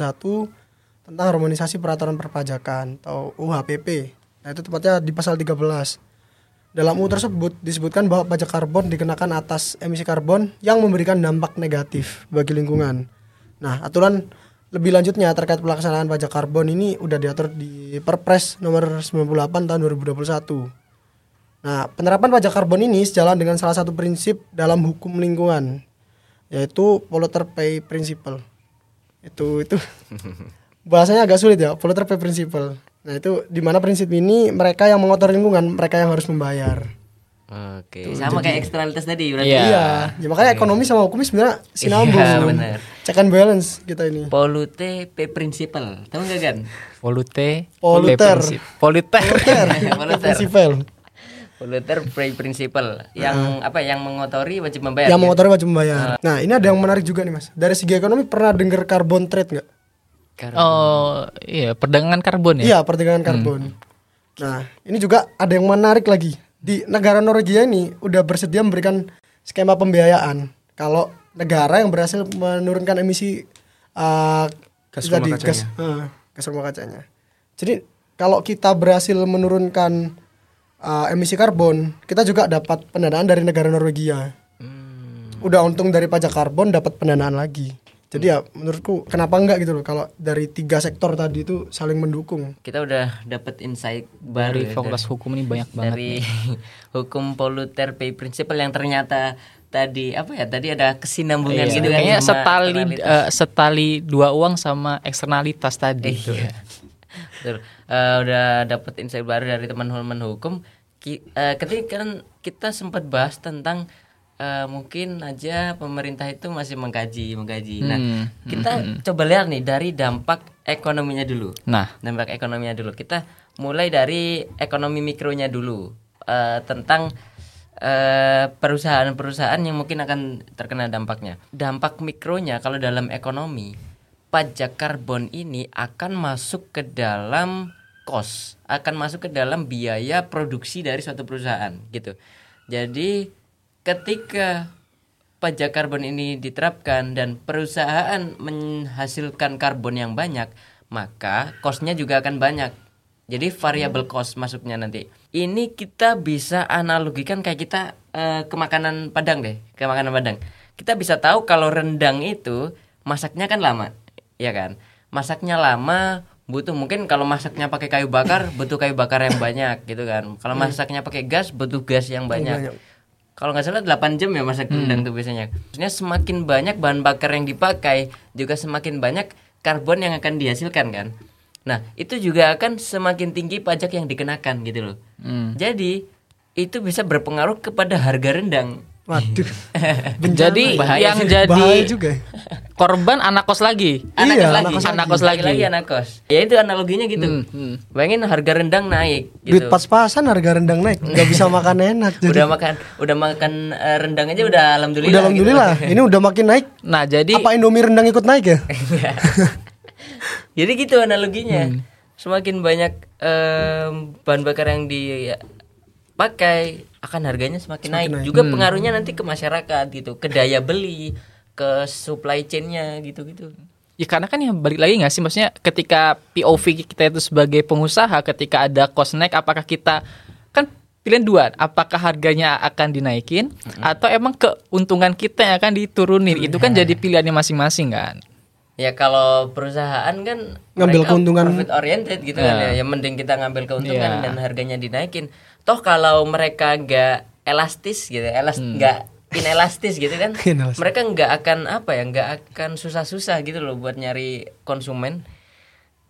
Speaker 5: tentang harmonisasi peraturan perpajakan atau UHPP. Nah, itu tepatnya di pasal 13. Dalam UU tersebut disebutkan bahwa pajak karbon dikenakan atas emisi karbon yang memberikan dampak negatif bagi lingkungan. Nah, aturan lebih lanjutnya terkait pelaksanaan pajak karbon ini udah diatur di Perpres nomor 98 tahun 2021. Nah, penerapan pajak karbon ini sejalan dengan salah satu prinsip dalam hukum lingkungan yaitu polluter pay principle. Itu itu bahasanya agak sulit ya, polluter pay principle. Nah, itu di mana prinsip ini mereka yang mengotori lingkungan, mereka yang harus membayar.
Speaker 2: Oke, sama kayak eksternalitas tadi berarti.
Speaker 3: Iya.
Speaker 5: Iya, ya makanya ekonomi sama hukum sebenarnya sinambung.
Speaker 2: Iya, benar.
Speaker 5: Check and balance kita ini.
Speaker 2: Pollute pay principle. Tahu nggak kan?
Speaker 3: Polute,
Speaker 5: Polluter.
Speaker 3: Polluter.
Speaker 2: Polluter.
Speaker 5: Principle.
Speaker 2: Polluter pay principle. Yang apa? Yang mengotori wajib membayar.
Speaker 5: Yang
Speaker 2: kan?
Speaker 5: mengotori wajib membayar. Nah, ini ada yang menarik juga nih, Mas. Dari segi ekonomi pernah dengar carbon trade nggak?
Speaker 3: Oh, iya, perdagangan karbon ya.
Speaker 5: Iya, perdagangan karbon. Nah, ini juga ada yang menarik lagi. Di negara Norwegia ini udah bersedia memberikan skema pembiayaan kalau negara yang berhasil menurunkan emisi uh,
Speaker 4: Gas rumah kacanya.
Speaker 5: gas, uh, gas rumah kacanya. Jadi kalau kita berhasil menurunkan uh, emisi karbon, kita juga dapat pendanaan dari negara Norwegia. Udah untung dari pajak karbon dapat pendanaan lagi. Jadi ya menurutku kenapa enggak gitu loh kalau dari tiga sektor tadi itu saling mendukung.
Speaker 2: Kita udah dapat insight baru
Speaker 3: Dari
Speaker 2: ya,
Speaker 3: fakultas hukum ini banyak banget.
Speaker 2: dari hukum polluter pay principle yang ternyata tadi apa ya tadi ada kesinambungan
Speaker 3: Iya,
Speaker 2: gitu kan
Speaker 3: kayaknya
Speaker 2: sama
Speaker 3: setali eh, setali dua uang sama eksternalitas tadi. gitu.
Speaker 2: Iya. Eh, udah dapat insight baru dari teman-teman hukum. Ki, eh, ketika kan kita sempat bahas tentang eh, mungkin aja pemerintah itu masih mengkaji, mengkaji. Nah,
Speaker 3: Hmm,
Speaker 2: kita coba lihat nih dari dampak ekonominya dulu.
Speaker 3: Nah,
Speaker 2: Dampak ekonominya dulu. Kita mulai dari ekonomi mikronya dulu Eh, tentang eh, perusahaan-perusahaan yang mungkin akan terkena dampaknya. Dampak mikronya kalau dalam ekonomi pajak karbon ini akan masuk ke dalam cost, akan masuk ke dalam biaya produksi dari suatu perusahaan gitu. Jadi ketika pajak karbon ini diterapkan dan perusahaan menghasilkan karbon yang banyak, maka costnya juga akan banyak. Jadi variable cost masuknya nanti. Ini kita bisa analogikan kayak kita eh, ke makanan Padang deh, ke makanan Padang. Kita bisa tahu kalau rendang itu masaknya kan lama, ya kan? Masaknya lama, butuh mungkin kalau masaknya pakai kayu bakar butuh kayu bakar yang banyak gitu kan. Kalau masaknya pakai gas butuh gas yang banyak. kalau nggak salah 8 jam ya masak rendang tuh biasanya. Maksudnya semakin banyak bahan bakar yang dipakai juga semakin banyak karbon yang akan dihasilkan kan. Nah itu juga akan semakin tinggi pajak yang dikenakan gitu loh. Jadi itu bisa berpengaruh kepada harga rendang
Speaker 5: Waduh.
Speaker 3: Jadi
Speaker 2: Bahaya
Speaker 3: yang
Speaker 2: sih.
Speaker 3: jadi
Speaker 5: Bahaya juga. ya.
Speaker 3: korban anak kos lagi.
Speaker 2: anak
Speaker 5: Iya,
Speaker 2: kos lagi
Speaker 5: anak kos
Speaker 3: Anak kos lagi.
Speaker 2: lagi anak kos ya itu analoginya gitu
Speaker 3: Hmm,
Speaker 2: bayangin harga rendang naik
Speaker 5: Duit
Speaker 2: gitu
Speaker 5: pas-pasan harga rendang naik, nggak bisa makan enak. Jadi
Speaker 2: udah makan udah makan eh, rendang aja udah alhamdulillah
Speaker 5: udah
Speaker 2: gitu.
Speaker 5: alhamdulillah, ini udah makin naik.
Speaker 3: Nah, jadi
Speaker 5: Apa Indomie rendang ikut naik ya?
Speaker 2: Iya. Jadi gitu analoginya.
Speaker 5: Hmm.
Speaker 2: Semakin banyak em, bahan bakar yang dipakai akan harganya semakin, naik. Juga
Speaker 5: Hmm.
Speaker 2: pengaruhnya nanti ke masyarakat gitu, ke daya beli, ke supply chain-nya gitu-gitu.
Speaker 3: Ya karena kan yang balik lagi nggak sih maksudnya ketika POV kita itu sebagai pengusaha ketika ada cost naik apakah kita kan pilihan dua apakah harganya akan dinaikin atau emang keuntungan kita yang akan diturunin itu kan jadi pilihannya masing-masing kan
Speaker 2: Ya kalau perusahaan kan
Speaker 5: Ngambil keuntungan.
Speaker 2: profit oriented gitu kan
Speaker 3: Ya.
Speaker 2: ya. Yang mending kita ngambil
Speaker 3: Ya.
Speaker 2: keuntungan dan harganya dinaikin. Toh kalau mereka nggak elastis gitu, elas
Speaker 3: Hmm.
Speaker 2: nggak inelastis gitu kan.
Speaker 5: Inelastis.
Speaker 2: mereka nggak akan apa ya, nggak akan susah-susah gitu loh buat nyari konsumen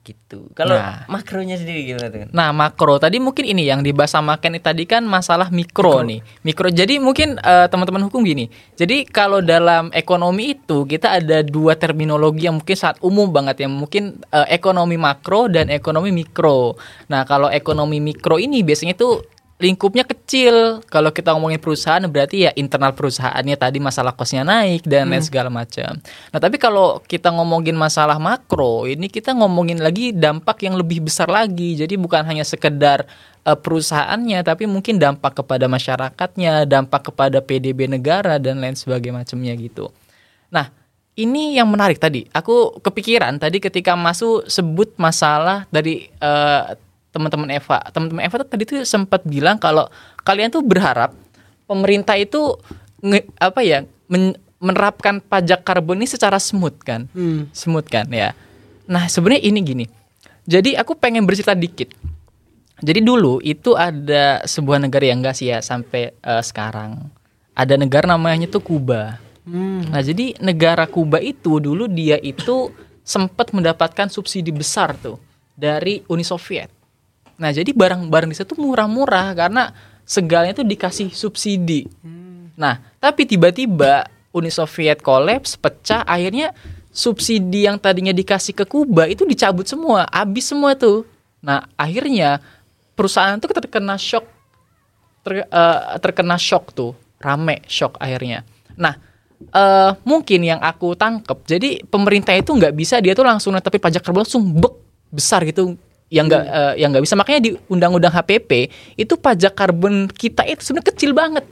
Speaker 2: gitu. Kalau
Speaker 3: Nah.
Speaker 2: makronya sendiri gimana tuh?
Speaker 3: Nah makro tadi mungkin ini yang dibahas sama Ken tadi kan masalah mikro, nih mikro jadi mungkin eh, teman-teman hukum gini jadi kalau dalam ekonomi itu kita ada dua terminologi yang mungkin sangat umum banget ya mungkin eh, ekonomi makro dan ekonomi mikro nah kalau ekonomi mikro ini biasanya itu lingkupnya kecil. Kalau kita ngomongin perusahaan berarti ya internal perusahaannya tadi masalah kosnya naik dan lain segala macam. Nah tapi kalau kita ngomongin masalah makro ini kita ngomongin lagi dampak yang lebih besar lagi. Jadi bukan hanya sekedar eh, perusahaannya tapi mungkin dampak kepada masyarakatnya dampak kepada PDB negara dan lain sebagainya macamnya gitu. Nah ini yang menarik tadi. Aku kepikiran tadi ketika masuk sebut masalah dari eh, teman-teman Eva. Teman-teman Eva tuh tadi tuh sempat bilang kalau kalian tuh berharap pemerintah itu nge- apa ya men- menerapkan pajak karbon ini secara smooth kan? Smooth kan ya. Nah, sebenarnya ini gini. Jadi aku pengen bercerita dikit. Jadi dulu itu ada sebuah negara yang enggak sih ya sampai eh, sekarang. Ada negara namanya tuh Kuba. Nah, jadi negara Kuba itu dulu dia itu sempat mendapatkan subsidi besar tuh dari Uni Soviet. Nah, jadi barang-barang di situ murah-murah karena segalanya tuh dikasih subsidi. Nah, tapi tiba-tiba Uni Soviet kolaps, pecah, akhirnya subsidi yang tadinya dikasih ke Kuba itu dicabut semua, habis semua tuh. Nah, akhirnya perusahaan tuh terkena shock ter- eh, terkena shock tuh, rame shock akhirnya. Nah, eh mungkin yang aku tangkep, jadi pemerintah itu nggak bisa dia tuh langsung tapi pajak karbon langsung bek besar gitu, yang nggak eh, yang nggak bisa. Makanya di undang-undang HPP itu pajak karbon kita itu sebenarnya kecil banget,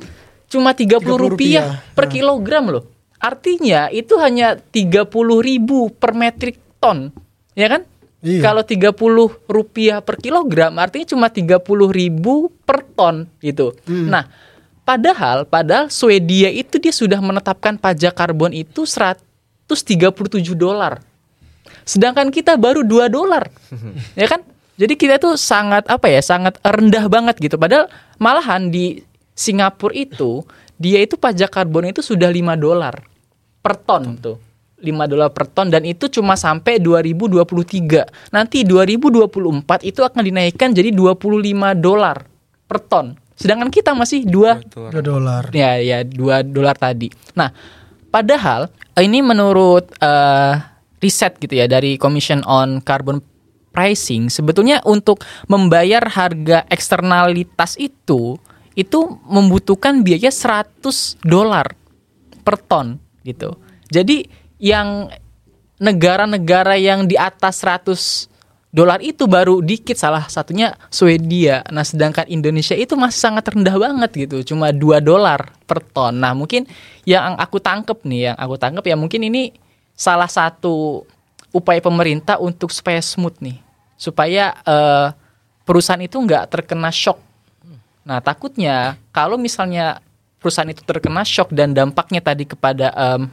Speaker 3: cuma 30 rupiah
Speaker 5: rupiah.
Speaker 3: per kilogram loh. Artinya itu hanya 30 ribu per metrik ton, ya kan?
Speaker 5: Iya.
Speaker 3: Kalau 30 rupiah per kilogram artinya cuma 30 ribu per ton gitu. Nah, padahal padahal Swedia itu dia sudah menetapkan pajak karbon itu 137 dolar. Sedangkan kita baru 2 dolar. ya kan? Jadi kita tuh sangat apa ya? Sangat rendah banget gitu. Padahal malahan di Singapura itu dia itu pajak karbon itu sudah 5 dolar per ton tuh. 5 dolar per ton dan itu cuma sampai 2023. Nanti 2024 itu akan dinaikkan jadi 25 dolar per ton. Sedangkan kita masih 2
Speaker 4: Betul.
Speaker 5: Dua dolar.
Speaker 3: ya ya 2 dolar tadi. Nah, padahal ini menurut eh, riset gitu ya dari Commission on Carbon Pricing sebetulnya untuk membayar harga eksternalitas itu itu membutuhkan biaya 100 dolar per ton gitu. Jadi yang negara-negara yang di atas 100 dolar itu baru dikit salah satunya Swedia. Nah, sedangkan Indonesia itu masih sangat rendah banget gitu, cuma 2 dolar per ton. Nah, mungkin yang aku tangkep nih, yang aku tangkep ya mungkin ini salah satu upaya pemerintah untuk supaya smooth nih, supaya eh, perusahaan itu nggak terkena shock. Nah, takutnya kalau misalnya perusahaan itu terkena shock dan dampaknya tadi kepada em,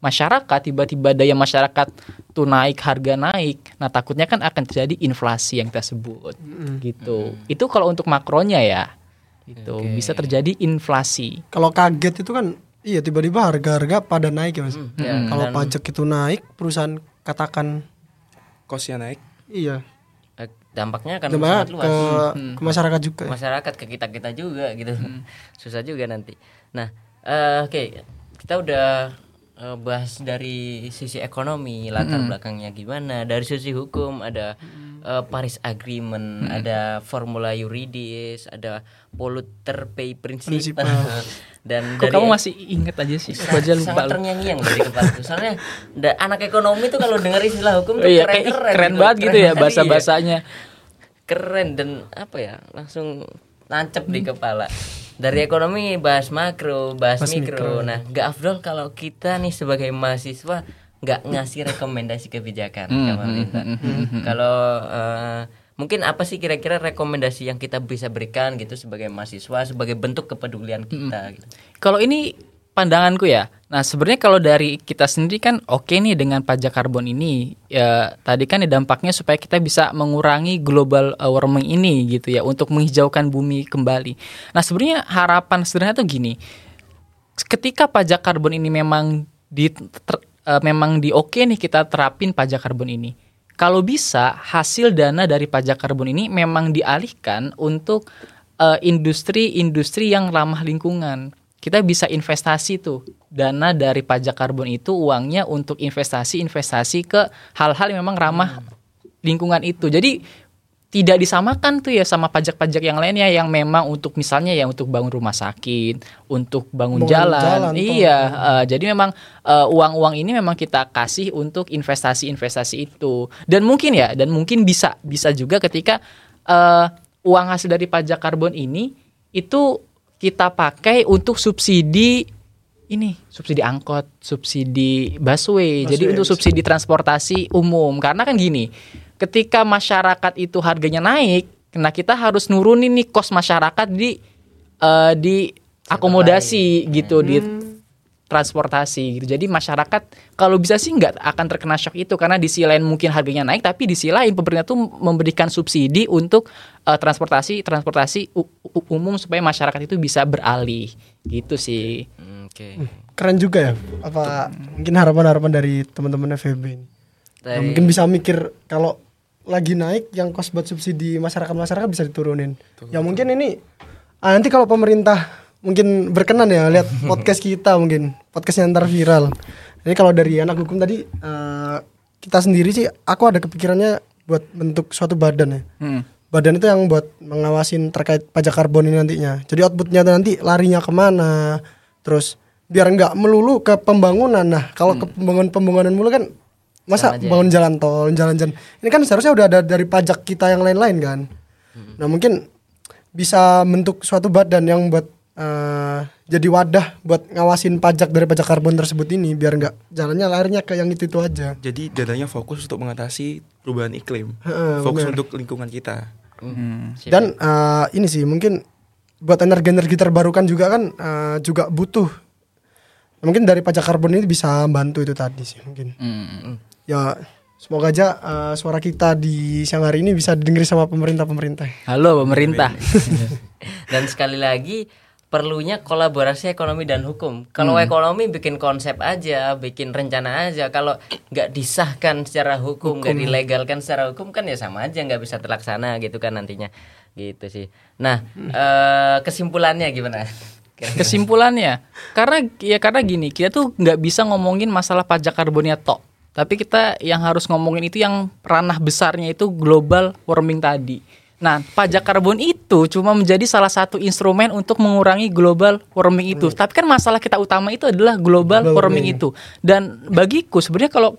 Speaker 3: masyarakat tiba-tiba daya masyarakat tuh naik harga naik nah takutnya kan akan terjadi inflasi yang kita sebut. Gitu. Itu kalau untuk makronya ya. Gitu. Bisa terjadi inflasi.
Speaker 5: Kalau kaget itu kan iya tiba-tiba harga-harga pada naik ya Mas.
Speaker 2: ya,
Speaker 5: Kalau
Speaker 2: dan-
Speaker 5: pajak itu naik, perusahaan katakan
Speaker 4: Kosnya naik.
Speaker 5: iya.
Speaker 2: Eh, dampaknya akan
Speaker 5: Dampaknya
Speaker 2: sangat
Speaker 5: ke,
Speaker 2: luas
Speaker 5: ke masyarakat juga. ya.
Speaker 2: masyarakat ke kita kita juga gitu susah juga nanti nah eh, oke kita udah eh, bahas dari sisi ekonomi latar belakangnya gimana. Dari sisi hukum ada eh, Paris Agreement ada formula yuridis ada polluter pay principle. Dan
Speaker 3: kok kamu masih inget aja sih? Aku aja lupa
Speaker 2: sangat
Speaker 3: loh.
Speaker 2: terngiang-ngiang dari kepala soalnya da- anak ekonomi tuh kalau dengar istilah hukum tuh
Speaker 3: iya
Speaker 2: keren
Speaker 3: kayak
Speaker 2: keren,
Speaker 3: keren banget gitu ya bahasa
Speaker 2: Iya.
Speaker 3: Bahasanya
Speaker 2: keren dan apa ya langsung nancep di kepala dari ekonomi bahas makro bahas, mikro. nah nggak afdol kalau kita nih sebagai mahasiswa nggak ngasih rekomendasi kebijakan ke pemerintah. kalau eh, mungkin apa sih kira-kira rekomendasi yang kita bisa berikan gitu sebagai mahasiswa sebagai bentuk kepedulian kita gitu?
Speaker 3: Kalau ini pandanganku ya. Nah, sebenarnya kalau dari kita sendiri kan oke nih dengan pajak karbon ini. Ya, tadi kan ya dampaknya supaya kita bisa mengurangi global uh, warming ini gitu ya untuk menghijaukan bumi kembali. Nah, sebenarnya harapan sederhana tuh gini. Ketika pajak karbon ini memang di ter- uh, memang di oke nih kita terapin pajak karbon ini. Kalau bisa hasil dana dari pajak karbon ini memang dialihkan untuk uh, industri-industri yang ramah lingkungan. Kita bisa investasi tuh dana dari pajak karbon itu uangnya untuk investasi-investasi ke hal-hal yang memang ramah lingkungan itu. Jadi tidak disamakan tuh ya sama pajak-pajak yang lainnya yang memang untuk misalnya ya untuk bangun rumah sakit, untuk bangun
Speaker 5: Bangun
Speaker 3: jalan.
Speaker 5: jalan, toh.
Speaker 3: iya, eh, jadi memang eh, uang-uang ini memang kita kasih untuk investasi-investasi itu. Dan mungkin ya, dan mungkin bisa bisa juga ketika eh, uang hasil dari pajak karbon ini itu kita pakai untuk subsidi ini subsidi angkot, subsidi busway. Jadi
Speaker 5: Busway
Speaker 3: untuk
Speaker 5: bisa.
Speaker 3: subsidi transportasi umum. Karena kan gini, ketika masyarakat itu harganya naik, nah kita harus nurunin nih kos masyarakat di eh, di akomodasi gitu di transportasi gitu. Jadi masyarakat kalau bisa sih nggak akan terkena shock itu karena di sisi lain mungkin harganya naik tapi di sisi lain pemerintah tuh memberikan subsidi untuk eh, transportasi transportasi umum supaya masyarakat itu bisa beralih gitu sih.
Speaker 2: Oke
Speaker 5: Keren juga ya. Apa mungkin harapan-harapan dari teman-teman FEB ini.
Speaker 2: Dari-
Speaker 5: mungkin bisa mikir kalau lagi naik yang kos buat subsidi masyarakat-masyarakat bisa diturunin. Ya mungkin ini ah, nanti kalau pemerintah mungkin berkenan ya lihat podcast kita mungkin podcast yang ntar viral. Ini kalau dari anak hukum tadi eh, kita sendiri sih aku ada kepikirannya buat bentuk suatu badan ya.
Speaker 3: Hmm.
Speaker 5: Badan itu yang buat mengawasin terkait pajak karbon ini nantinya. Jadi outputnya nanti larinya ke mana, terus biar nggak melulu ke pembangunan. Nah kalau ke pembangunan-pembangunan mulu kan masa
Speaker 2: Sama aja.
Speaker 5: bangun jalan tol, jalan-jalan. Ini kan seharusnya udah ada dari pajak kita yang lain-lain kan. Nah mungkin bisa bentuk suatu badan yang buat eh, jadi wadah buat ngawasin pajak dari pajak karbon tersebut ini biar nggak jalannya larinya ke yang itu itu aja.
Speaker 4: Jadi dananya fokus untuk mengatasi perubahan iklim.
Speaker 5: Heeh,
Speaker 4: fokus
Speaker 5: benar.
Speaker 4: untuk lingkungan kita.
Speaker 2: Siap.
Speaker 5: Dan eh, ini sih mungkin buat energi-energi terbarukan juga kan eh, juga butuh. Mungkin dari pajak karbon ini bisa bantu itu tadi sih mungkin.
Speaker 3: Hmm.
Speaker 5: Ya semoga aja eh, suara kita di siang hari ini bisa didengar sama pemerintah-pemerintah.
Speaker 3: Halo pemerintah.
Speaker 2: Dan sekali lagi perlunya kolaborasi ekonomi dan hukum. Kalau ekonomi bikin konsep aja, bikin rencana aja. Kalau nggak disahkan secara hukum, nggak dilegalkan secara hukum kan ya sama aja nggak bisa terlaksana gitu kan nantinya. Gitu sih. Nah eh, kesimpulannya gimana?
Speaker 3: Kesimpulannya, karena ya karena gini, kita tuh nggak bisa ngomongin masalah pajak karbonnya tok. Tapi kita yang harus ngomongin itu yang ranah besarnya itu global warming tadi. Nah, pajak karbon itu cuma menjadi salah satu instrumen untuk mengurangi global warming itu. Tapi kan masalah kita utama itu adalah global,
Speaker 5: Global
Speaker 3: warming
Speaker 5: warming.
Speaker 3: itu. Dan bagiku sebenarnya kalau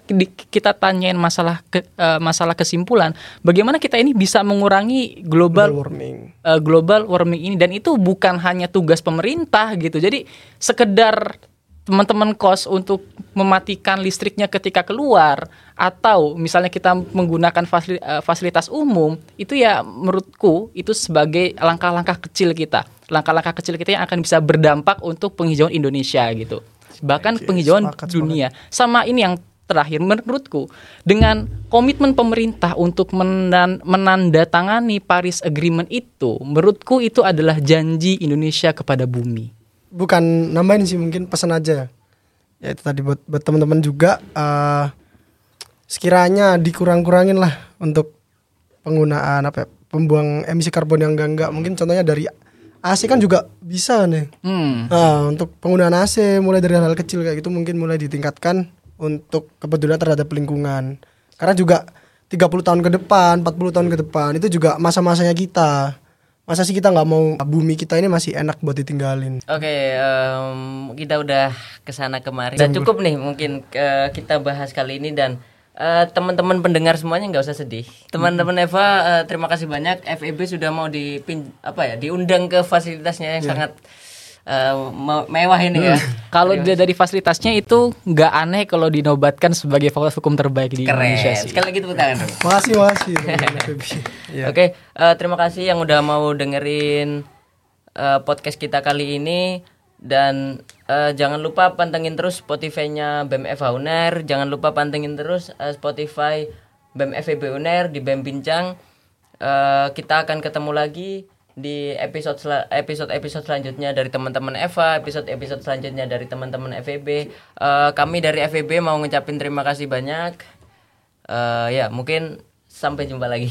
Speaker 3: kita tanyain masalah ke- eh, masalah kesimpulan, bagaimana kita ini bisa mengurangi global
Speaker 5: Global warming.
Speaker 3: uh, global warming ini dan itu bukan hanya tugas pemerintah gitu. Jadi sekedar teman-teman kos untuk mematikan listriknya ketika keluar atau misalnya kita menggunakan uh, fasilitas umum itu ya menurutku itu sebagai langkah-langkah kecil kita langkah-langkah kecil kita yang akan bisa berdampak untuk penghijauan Indonesia gitu bahkan penghijauan dunia. Sama ini yang terakhir menurutku dengan komitmen pemerintah untuk menan- menandatangani Paris Agreement itu, menurutku itu adalah janji Indonesia kepada bumi.
Speaker 5: Bukan nambahin sih mungkin pesan aja ya itu tadi buat buat teman-teman juga eh sekiranya dikurang-kurangin lah untuk penggunaan apa ya, pembuang emisi karbon yang enggak enggak mungkin contohnya dari AC kan juga bisa nih
Speaker 3: Hmm.
Speaker 5: Nah, untuk penggunaan AC mulai dari hal-hal kecil kayak gitu mungkin mulai ditingkatkan untuk kepedulian terhadap lingkungan. Karena juga 30 tahun ke depan, 40 tahun ke depan itu juga masa-masanya kita. Masa sih kita nggak mau bumi kita ini masih enak buat ditinggalin.
Speaker 2: Oke, em, kita udah ke sana kemari. Udah cukup nih mungkin eh, kita bahas kali ini dan eh, teman-teman pendengar semuanya nggak usah sedih. Teman-teman Eva, eh, terima kasih banyak. FEB sudah mau dipin apa ya, diundang ke fasilitasnya yang sangat eh, me- mewah ini ya.
Speaker 3: Kalau dia dari fasilitasnya itu nggak aneh kalau dinobatkan sebagai fakultas hukum terbaik di Indonesia
Speaker 2: Keren.
Speaker 3: sih.
Speaker 2: Sekali lagi tepuk tangan.
Speaker 5: Makasih, makasih. Iya.
Speaker 2: Oke, eh, terima kasih yang udah mau dengerin eh, podcast kita kali ini dan eh, jangan lupa pantengin terus Spotify-nya BEM FH Uner, jangan lupa pantengin terus eh, Spotify BEM FEB Uner di BEM Bincang. Eh, kita akan ketemu lagi di episode sel- episode episode selanjutnya dari teman-teman Eva, episode episode selanjutnya dari teman-teman FEB. Eh, kami dari FEB mau ngucapin terima kasih banyak. Eh, ya, mungkin sampai jumpa lagi.